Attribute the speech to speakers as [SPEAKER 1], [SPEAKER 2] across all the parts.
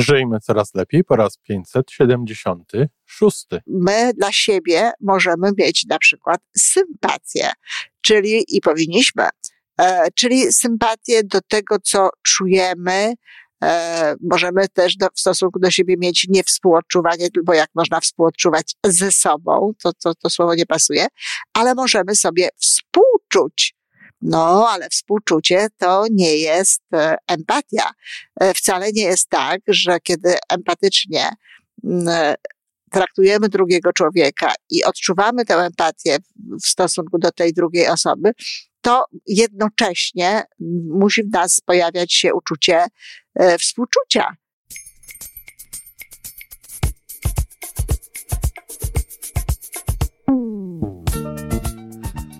[SPEAKER 1] Żyjmy coraz lepiej po raz 576.
[SPEAKER 2] My dla siebie możemy mieć na przykład sympatię, czyli i powinniśmy, e, czyli sympatię do tego, co czujemy, E, możemy też do, w stosunku do siebie mieć niewspółodczuwanie, bo jak można współodczuwać ze sobą, to, to, to słowo nie pasuje, ale możemy sobie współczuć. No, ale współczucie to nie jest e, empatia. E, wcale nie jest tak, że kiedy empatycznie mm, traktujemy drugiego człowieka i odczuwamy tę empatię w stosunku do tej drugiej osoby, to jednocześnie musi w nas pojawiać się uczucie e, współczucia.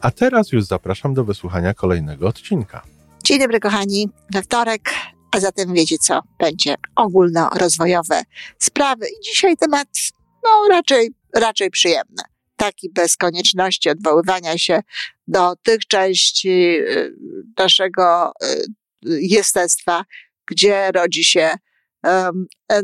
[SPEAKER 1] A teraz już zapraszam do wysłuchania kolejnego odcinka.
[SPEAKER 2] Dzień dobry, kochani. We wtorek, a zatem wiecie co? Będzie ogólnorozwojowe sprawy. I dzisiaj temat, no raczej, raczej przyjemny taki bez konieczności odwoływania się do tych części y, naszego y, jestestwa, gdzie rodzi się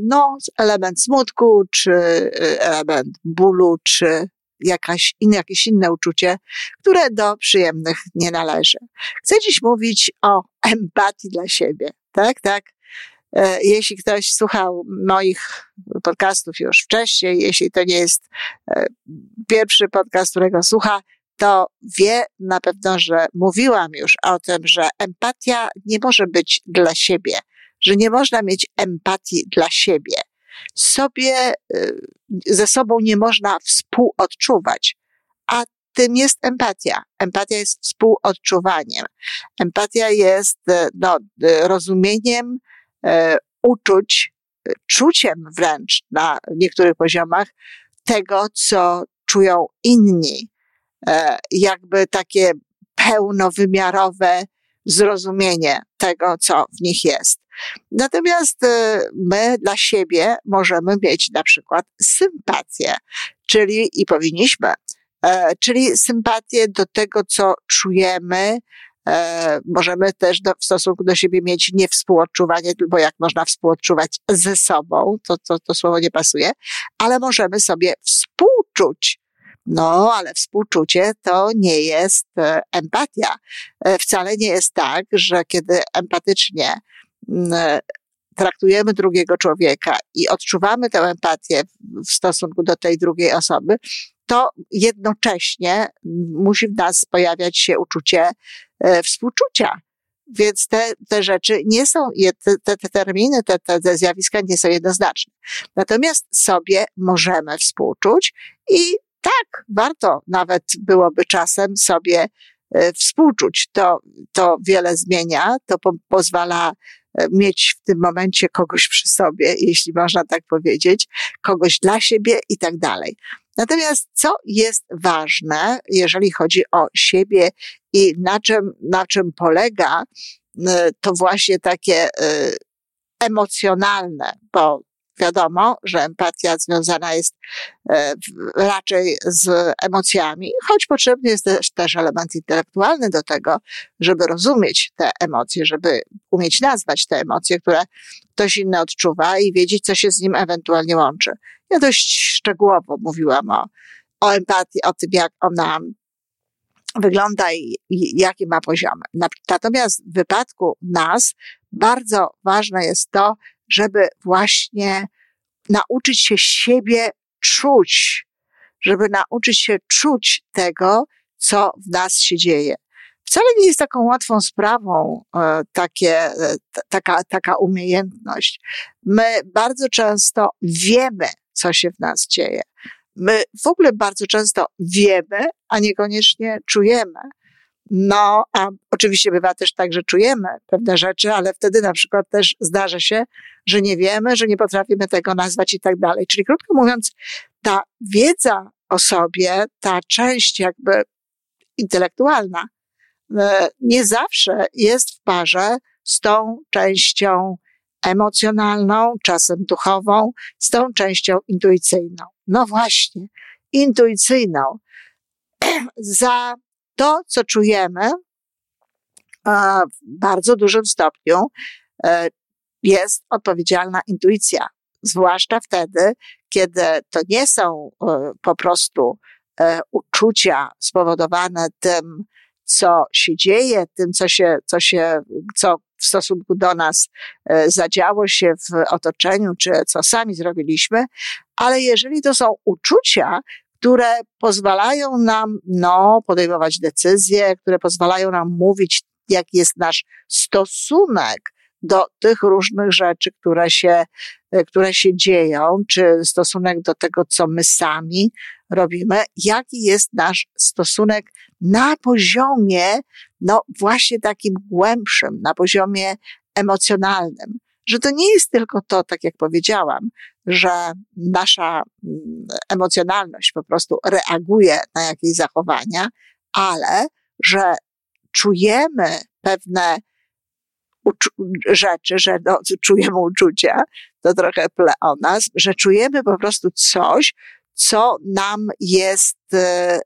[SPEAKER 2] no, element smutku, czy y, element bólu, czy jakaś, jakieś inne uczucie, które do przyjemnych nie należy. Chcę dziś mówić o empatii dla siebie. Tak, tak. E, jeśli ktoś słuchał moich podcastów już wcześniej, jeśli to nie jest e, pierwszy podcast, którego słucha, to wie na pewno, że mówiłam już o tym, że empatia nie może być dla siebie, że nie można mieć empatii dla siebie. Sobie, e, ze sobą nie można współodczuwać, a tym jest empatia. Empatia jest współodczuwaniem. Empatia jest no, rozumieniem, E, uczuć, czuciem wręcz na niektórych poziomach tego, co czują inni. E, jakby takie pełnowymiarowe zrozumienie tego, co w nich jest. Natomiast my dla siebie możemy mieć na przykład sympatię, czyli i powinniśmy, czyli sympatię do tego, co czujemy, E, możemy też do, w stosunku do siebie mieć niewspółodczuwanie, bo jak można współodczuwać ze sobą, to, to, to słowo nie pasuje, ale możemy sobie współczuć. No, ale współczucie to nie jest e, empatia. E, wcale nie jest tak, że kiedy empatycznie traktujemy drugiego człowieka i odczuwamy tę empatię w stosunku do tej drugiej osoby, to jednocześnie musi w nas pojawiać się uczucie e, współczucia. Więc te, te rzeczy nie są, te, te terminy, te, te zjawiska nie są jednoznaczne. Natomiast sobie możemy współczuć i tak, warto nawet byłoby czasem sobie e, współczuć. To, to wiele zmienia, to po, pozwala e, mieć w tym momencie kogoś przy sobie, jeśli można tak powiedzieć, kogoś dla siebie i tak dalej. Natomiast co jest ważne, jeżeli chodzi o siebie i na czym, na czym polega, y, to właśnie takie y, emocjonalne, bo wiadomo, że empatia związana jest y, raczej z emocjami, choć potrzebny jest też, też element intelektualny do tego, żeby rozumieć te emocje, żeby umieć nazwać te emocje, które ktoś inny odczuwa i wiedzieć, co się z nim ewentualnie łączy. Ja dość szczegółowo mówiłam o, o empatii, o tym, jak ona wygląda i, i jakie ma poziomy. Natomiast w wypadku nas bardzo ważne jest to, żeby właśnie nauczyć się siebie czuć, żeby nauczyć się czuć tego, co w nas się dzieje. Wcale nie jest taką łatwą sprawą e, takie, e, taka, taka umiejętność. My bardzo często wiemy, co się w nas dzieje. My w ogóle bardzo często wiemy, a niekoniecznie czujemy. No, a oczywiście bywa też tak, że czujemy pewne rzeczy, ale wtedy na przykład też zdarza się, że nie wiemy, że nie potrafimy tego nazwać i tak dalej. Czyli krótko mówiąc, ta wiedza o sobie, ta część jakby intelektualna, e, nie zawsze jest w parze z tą częścią emocjonalną, czasem duchową, z tą częścią intuicyjną. No właśnie, intuicyjną. Za to, co czujemy, w bardzo dużym stopniu e, jest odpowiedzialna intuicja. Zwłaszcza wtedy, kiedy to nie są e, po prostu e, uczucia spowodowane tym, co się dzieje, tym, co się, co się, co w stosunku do nas zadziało się w otoczeniu, czy co sami zrobiliśmy, ale jeżeli to są uczucia, które pozwalają nam, no, podejmować decyzje, które pozwalają nam mówić, jaki jest nasz stosunek do tych różnych rzeczy, które się, e, które się dzieją, czy stosunek do tego, co my sami robimy, jaki jest nasz stosunek na poziomie, no właśnie takim głębszym, na poziomie emocjonalnym. Że to nie jest tylko to, tak jak powiedziałam, że nasza mm, emocjonalność po prostu reaguje na jakieś zachowania, ale że czujemy pewne rzeczy, że no, czujemy uczucia, to trochę ple o nas, że czujemy po prostu coś, co nam jest e, e,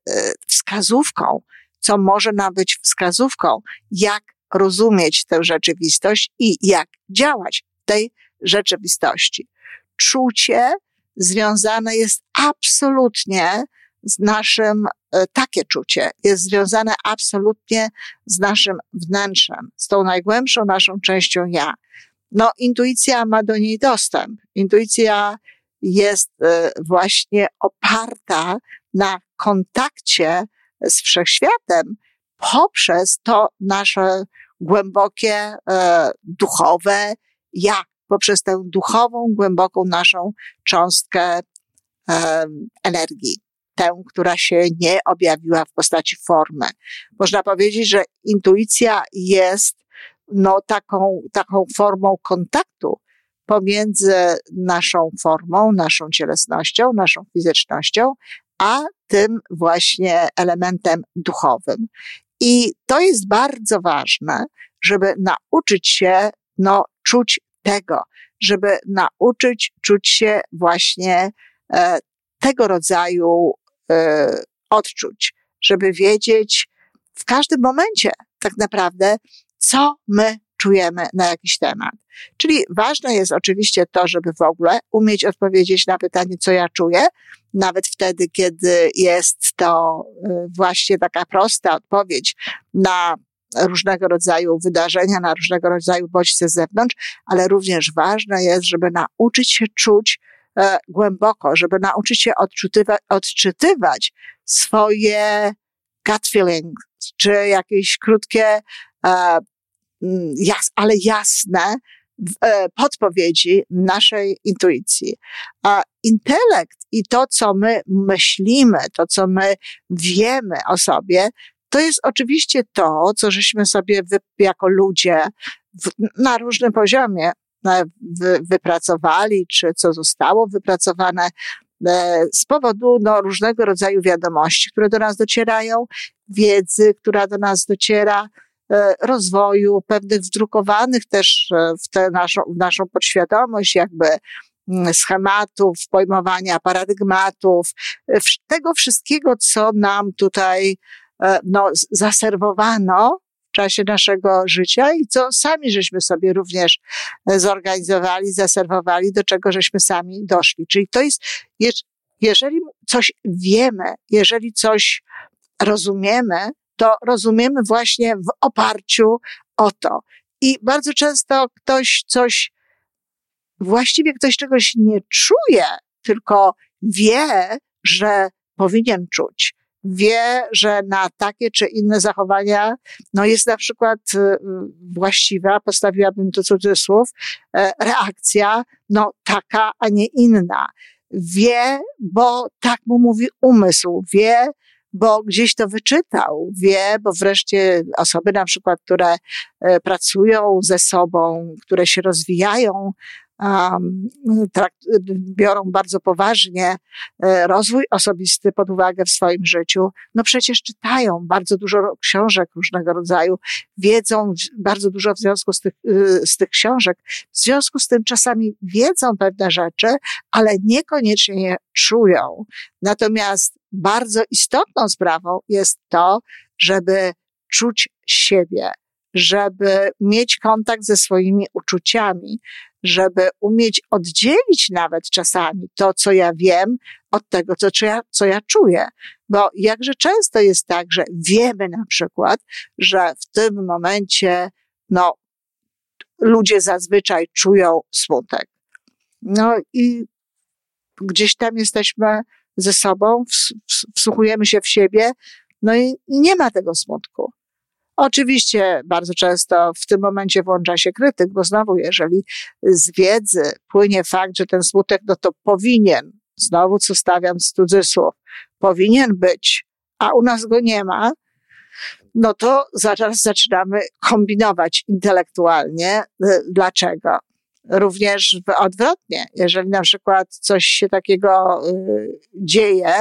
[SPEAKER 2] wskazówką, co może nam być wskazówką, jak rozumieć tę rzeczywistość i jak działać w tej rzeczywistości czucie związane jest absolutnie z naszym, e, takie czucie jest związane absolutnie z naszym wnętrzem, z tą najgłębszą naszą częścią ja. No, intuicja ma do niej dostęp. Intuicja jest e, właśnie oparta na kontakcie z wszechświatem poprzez to nasze głębokie, e, duchowe ja, poprzez tę duchową, głęboką naszą cząstkę um, energii. Tę, która się nie objawiła w postaci formy. Można powiedzieć, że intuicja jest no, taką, taką formą kontaktu pomiędzy naszą formą, naszą cielesnością, naszą fizycznością, a tym właśnie elementem duchowym. I to jest bardzo ważne, żeby nauczyć się no, czuć tego, żeby nauczyć czuć się właśnie e, tego rodzaju e, odczuć, żeby wiedzieć w każdym momencie tak naprawdę, co my czujemy na jakiś temat. Czyli ważne jest oczywiście to, żeby w ogóle umieć odpowiedzieć na pytanie, co ja czuję, nawet wtedy, kiedy jest to e, właśnie taka prosta odpowiedź na różnego rodzaju wydarzenia, na różnego rodzaju bodźce z zewnątrz, ale również ważne jest, żeby nauczyć się czuć e, głęboko, żeby nauczyć się odczytywać, odczytywać swoje gut feeling, czy jakieś krótkie, e, jas, ale jasne e, podpowiedzi naszej intuicji. A intelekt i to, co my myślimy, to, co my wiemy o sobie, to jest oczywiście to, co żeśmy sobie wy, jako ludzie w, na różnym poziomie e, wy, wypracowali, czy co zostało wypracowane e, z powodu no, różnego rodzaju wiadomości, które do nas docierają, wiedzy, która do nas dociera, e, rozwoju, pewnych wdrukowanych też w tę naszą, w naszą podświadomość, jakby mm, schematów, pojmowania paradygmatów, tego wszystkiego, co nam tutaj E, no, zaserwowano w czasie naszego życia i co sami żeśmy sobie również e, zorganizowali, zaserwowali, do czego żeśmy sami doszli. Czyli to jest, jeżeli coś wiemy, jeżeli coś rozumiemy, to rozumiemy właśnie w oparciu o to. I bardzo często ktoś coś, właściwie ktoś czegoś nie czuje, tylko wie, że powinien czuć wie, że na takie czy inne zachowania, no jest na przykład y, właściwa, postawiłabym to cudzysłów, e, reakcja, no taka, a nie inna. Wie, bo tak mu mówi umysł, wie, bo gdzieś to wyczytał, wie, bo wreszcie osoby na przykład, które e, pracują ze sobą, które się rozwijają, biorą bardzo poważnie e, rozwój osobisty pod uwagę w swoim życiu, no przecież czytają bardzo dużo książek różnego rodzaju, wiedzą bardzo dużo w związku z tych, y, z tych książek. W związku z tym czasami wiedzą pewne rzeczy, ale niekoniecznie je czują. Natomiast bardzo istotną sprawą jest to, żeby czuć siebie, żeby mieć kontakt ze swoimi uczuciami, żeby umieć oddzielić nawet czasami to, co ja wiem, od tego, co, co, ja, co ja czuję. Bo jakże często jest tak, że wiemy na przykład, że w tym momencie, no, ludzie zazwyczaj czują smutek. No i gdzieś tam jesteśmy ze sobą, wsłuchujemy się w siebie, no i nie ma tego smutku. Oczywiście bardzo często w tym momencie włącza się krytyk, bo znowu, jeżeli z wiedzy płynie fakt, że ten smutek, no to powinien, znowu co stawiam z cudzysłów, powinien być, a u nas go nie ma, no to zaraz zaczynamy kombinować intelektualnie. Y, dlaczego? Również odwrotnie. Jeżeli na przykład coś się takiego y, dzieje,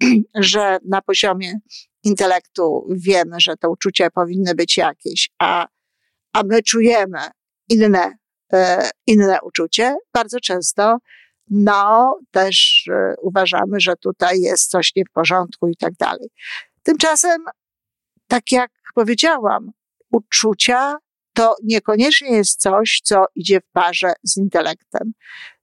[SPEAKER 2] że na poziomie intelektu wiemy, że te uczucia powinny być jakieś, a, a my czujemy inne, e, inne uczucie, bardzo często no też e, uważamy, że tutaj jest coś nie w porządku i tak dalej. Tymczasem, tak jak powiedziałam, uczucia to niekoniecznie jest coś, co idzie w parze z intelektem.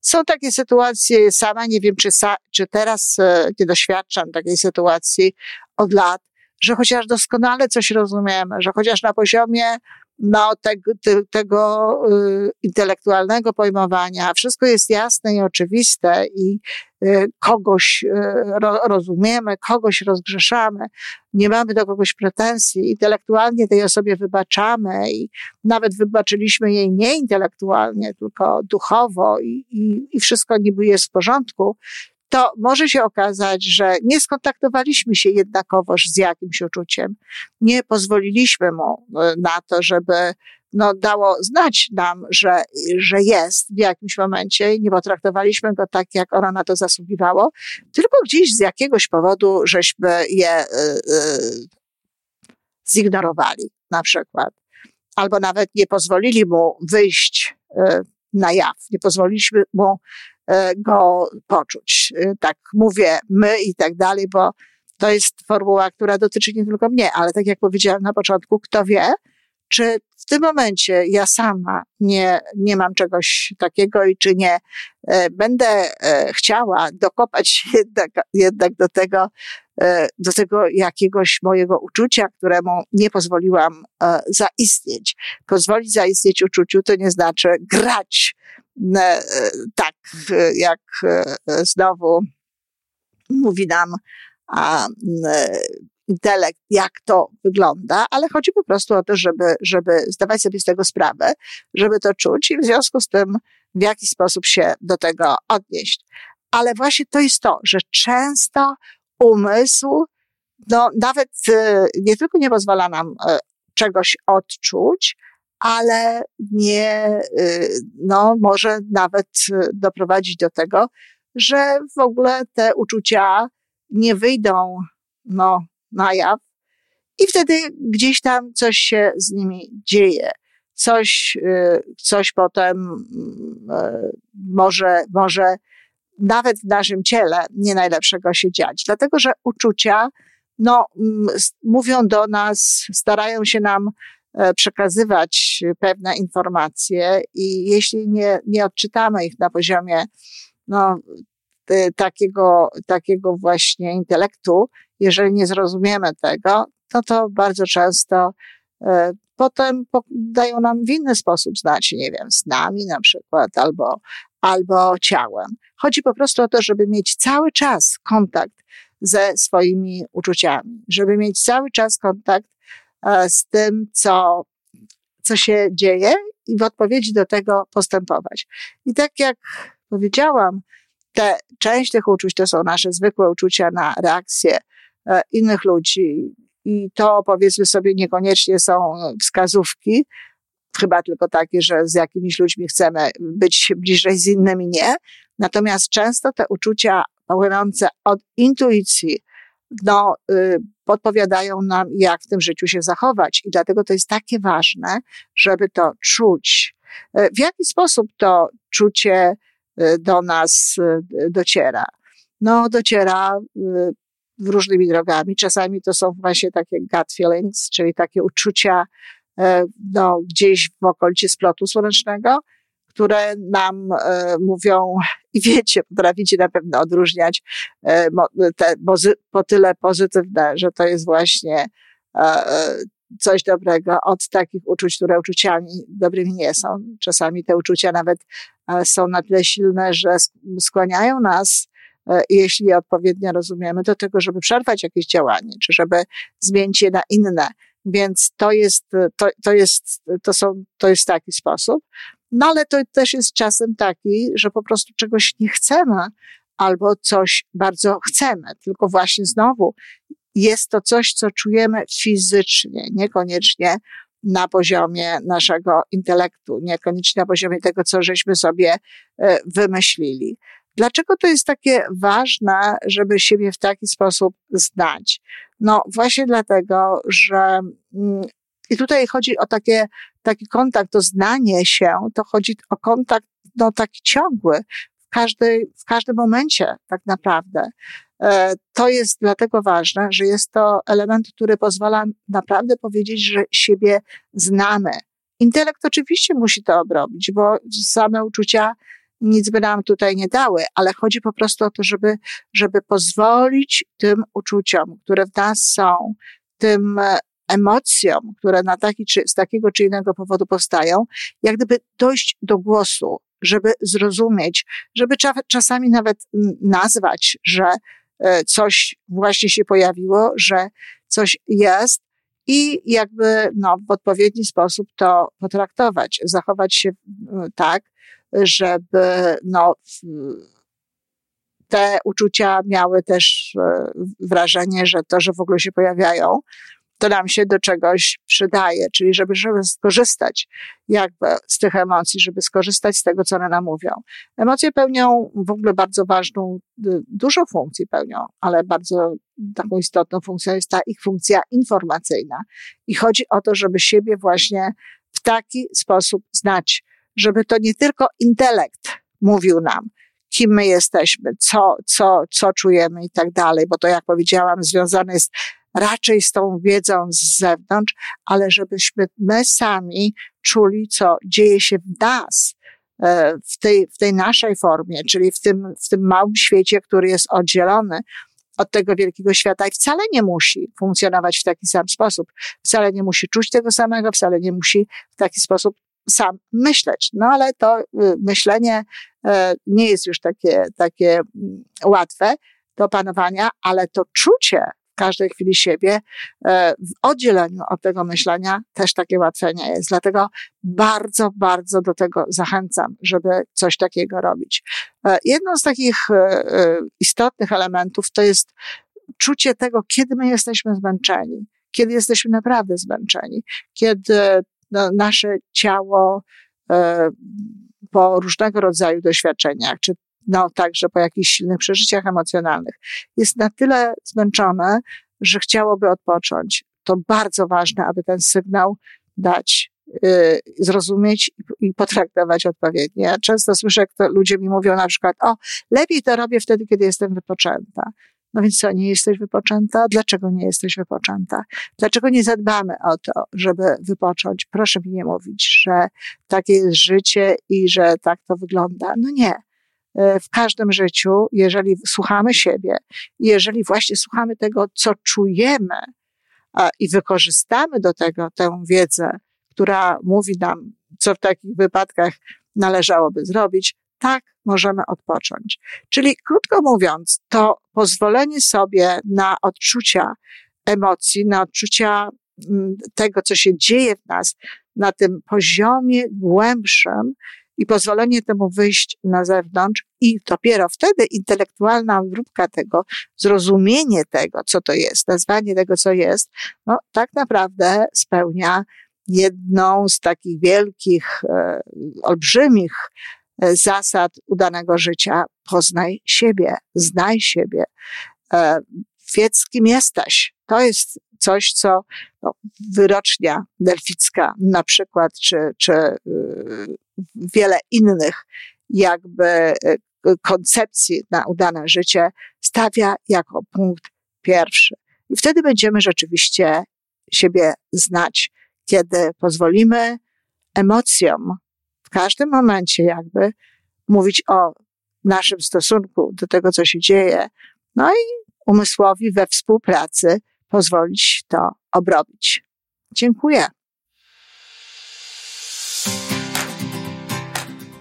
[SPEAKER 2] Są takie sytuacje, sama nie wiem, czy, czy teraz e, nie doświadczam takiej sytuacji od lat, że chociaż doskonale coś rozumiemy, że chociaż na poziomie no, tego, tego y, intelektualnego pojmowania wszystko jest jasne i oczywiste i y, kogoś y, ro, rozumiemy, kogoś rozgrzeszamy, nie mamy do kogoś pretensji, intelektualnie tej osobie wybaczamy i nawet wybaczyliśmy jej nie intelektualnie, tylko duchowo i, i, i wszystko niby jest w porządku, to może się okazać, że nie skontaktowaliśmy się jednakowoż z jakimś uczuciem. Nie pozwoliliśmy mu e, na to, żeby no, dało znać nam, że, że jest w jakimś momencie nie potraktowaliśmy go tak, jak ona na to zasługiwało, tylko gdzieś z jakiegoś powodu żeśmy je y, zignorowali na przykład. Albo nawet nie pozwolili mu wyjść y, na jaw, nie pozwoliliśmy mu go poczuć. E, tak mówię my i tak dalej, bo to jest formuła, która dotyczy nie tylko mnie, ale tak jak powiedziałam na początku, kto wie, czy w tym momencie ja sama nie, nie mam czegoś takiego i czy nie e, będę e, chciała dokopać jednak, jednak do tego, e, do tego jakiegoś mojego uczucia, któremu nie pozwoliłam e, zaistnieć. Pozwolić zaistnieć uczuciu to nie znaczy grać E, tak jak e, znowu mówi nam a, intelekt, jak to wygląda, ale chodzi po prostu o to, żeby, żeby zdawać sobie z tego sprawę, żeby to czuć i w związku z tym w jaki sposób się do tego odnieść. Ale właśnie to jest to, że często umysł, no nawet e, nie tylko nie pozwala nam czegoś odczuć, ale nie, y, no, może nawet y, doprowadzić do tego, że w ogóle te uczucia nie wyjdą, no, na jaw i wtedy gdzieś tam coś się z nimi dzieje. Coś, y, coś potem może, może nawet w naszym ciele nie najlepszego się dziać. Dlatego, że uczucia, no, mówią do nas, starają się nam przekazywać pewne informacje i jeśli nie, nie odczytamy ich na poziomie no, takiego, takiego właśnie intelektu, jeżeli nie zrozumiemy tego, to to bardzo często e, potem dają nam w inny sposób znać, nie wiem, z nami na przykład, albo, albo ciałem. Chodzi po prostu o to, żeby mieć cały czas kontakt ze swoimi uczuciami, żeby mieć cały czas kontakt E, z tym, co, co się dzieje i w odpowiedzi do tego postępować. I tak jak powiedziałam, te, część tych uczuć to są nasze zwykłe uczucia na reakcję e, innych ludzi. I to powiedzmy sobie niekoniecznie są wskazówki, chyba tylko takie, że z jakimiś ludźmi chcemy być bliżej, z innymi nie. Natomiast często te uczucia pochodzące od intuicji, no, y, podpowiadają nam, jak w tym życiu się zachować. I dlatego to jest takie ważne, żeby to czuć. Y, w jaki sposób to czucie y, do nas dociera? No, dociera różnymi drogami. Czasami to są właśnie takie gut feelings, czyli takie uczucia no, gdzieś w okolicy splotu słonecznego, które nam e, mówią, i wiecie, potraficie na pewno odróżniać e, te po tyle pozytywne, że to jest właśnie e, coś dobrego od takich uczuć, które uczuciami dobrymi nie są. Czasami te uczucia nawet są na tyle silne, że skłaniają nas, jeśli je odpowiednio rozumiemy, do tego, żeby przerwać jakieś działanie, czy żeby zmienić je na inne. Więc to jest, to, to jest, to są, to jest taki sposób. No ale to też jest czasem taki, że po prostu czegoś nie chcemy albo coś bardzo chcemy, tylko właśnie znowu jest to coś, co czujemy fizycznie, niekoniecznie na poziomie naszego intelektu, niekoniecznie na poziomie tego, co żeśmy sobie e, wymyślili. Dlaczego to jest takie ważne, żeby siebie w taki sposób znać? No właśnie dlatego, że mm, i tutaj chodzi o takie, taki kontakt, to znanie się, to chodzi o kontakt, no taki ciągły, w każdej, w każdym momencie, tak naprawdę. E, to jest dlatego ważne, że jest to element, który pozwala naprawdę powiedzieć, że siebie znamy. Intelekt oczywiście musi to obrobić, bo same uczucia nic by nam tutaj nie dały, ale chodzi po prostu o to, żeby, żeby pozwolić tym uczuciom, które w nas są, tym emocjom, które na taki czy, z takiego czy innego powodu powstają, jak gdyby dojść do głosu, żeby zrozumieć, żeby czasami nawet nazwać, że e, coś właśnie się pojawiło, że coś jest i jakby no, w odpowiedni sposób to potraktować, zachować się tak, żeby no, te uczucia miały też e, wrażenie, że to, że w ogóle się pojawiają, to nam się do czegoś przydaje, czyli żeby, żeby skorzystać jakby z tych emocji, żeby skorzystać z tego, co one nam mówią. Emocje pełnią w ogóle bardzo ważną, dużo funkcji pełnią, ale bardzo taką istotną funkcją jest ta ich funkcja informacyjna. I chodzi o to, żeby siebie właśnie w taki sposób znać, żeby to nie tylko intelekt mówił nam, kim my jesteśmy, co, co, co czujemy i tak dalej, bo to, jak powiedziałam, związane jest raczej z tą wiedzą z zewnątrz, ale żebyśmy my sami czuli, co dzieje się w nas, e, w tej, w tej naszej formie, czyli w tym, w tym małym świecie, który jest oddzielony od tego wielkiego świata i wcale nie musi funkcjonować w taki sam sposób. Wcale nie musi czuć tego samego, wcale nie musi w taki sposób sam myśleć. No ale to y, myślenie e, nie jest już takie, takie mm, łatwe do opanowania, ale to czucie każdej chwili siebie, e, w oddzieleniu od tego myślenia też takie łatwe nie jest. Dlatego bardzo, bardzo do tego zachęcam, żeby coś takiego robić. E, jedną z takich e, istotnych elementów to jest czucie tego, kiedy my jesteśmy zmęczeni, kiedy jesteśmy naprawdę zmęczeni, kiedy no, nasze ciało po różnego rodzaju doświadczeniach, czy no także po jakichś silnych przeżyciach emocjonalnych, jest na tyle zmęczone, że chciałoby odpocząć. To bardzo ważne, aby ten sygnał dać, yy, zrozumieć i, potraktować odpowiednio. Ja często słyszę, jak to ludzie mi mówią na przykład, o, lepiej to robię wtedy, kiedy jestem wypoczęta. No więc co, nie jesteś wypoczęta? Dlaczego nie jesteś wypoczęta? Dlaczego nie zadbamy o to, żeby wypocząć? Proszę mi nie mówić, że takie jest życie i że tak to wygląda. No nie. E, w każdym życiu, jeżeli słuchamy siebie, jeżeli właśnie słuchamy tego, co czujemy i wykorzystamy do tego tę wiedzę, która mówi nam, co w takich wypadkach należałoby zrobić, tak możemy odpocząć. Czyli krótko mówiąc, to pozwolenie sobie na odczucia emocji, na odczucia mm, tego, co się dzieje w nas na tym poziomie głębszym, i pozwolenie temu wyjść na zewnątrz, i dopiero wtedy intelektualna obróbka tego, zrozumienie tego, co to jest, nazwanie tego, co jest, no tak naprawdę spełnia jedną z takich wielkich, e, olbrzymich e, zasad udanego życia. Poznaj siebie, znaj siebie, e, wiedz, kim jesteś. To jest coś, co no, wyrocznia delficka na przykład, czy, czy y, wiele innych jakby y, koncepcji na udane życie stawia jako punkt pierwszy. I wtedy będziemy rzeczywiście siebie znać, kiedy pozwolimy emocjom w każdym momencie jakby mówić o naszym stosunku do tego, co się dzieje, no i umysłowi we współpracy pozwolić to obrobić. Dziękuję.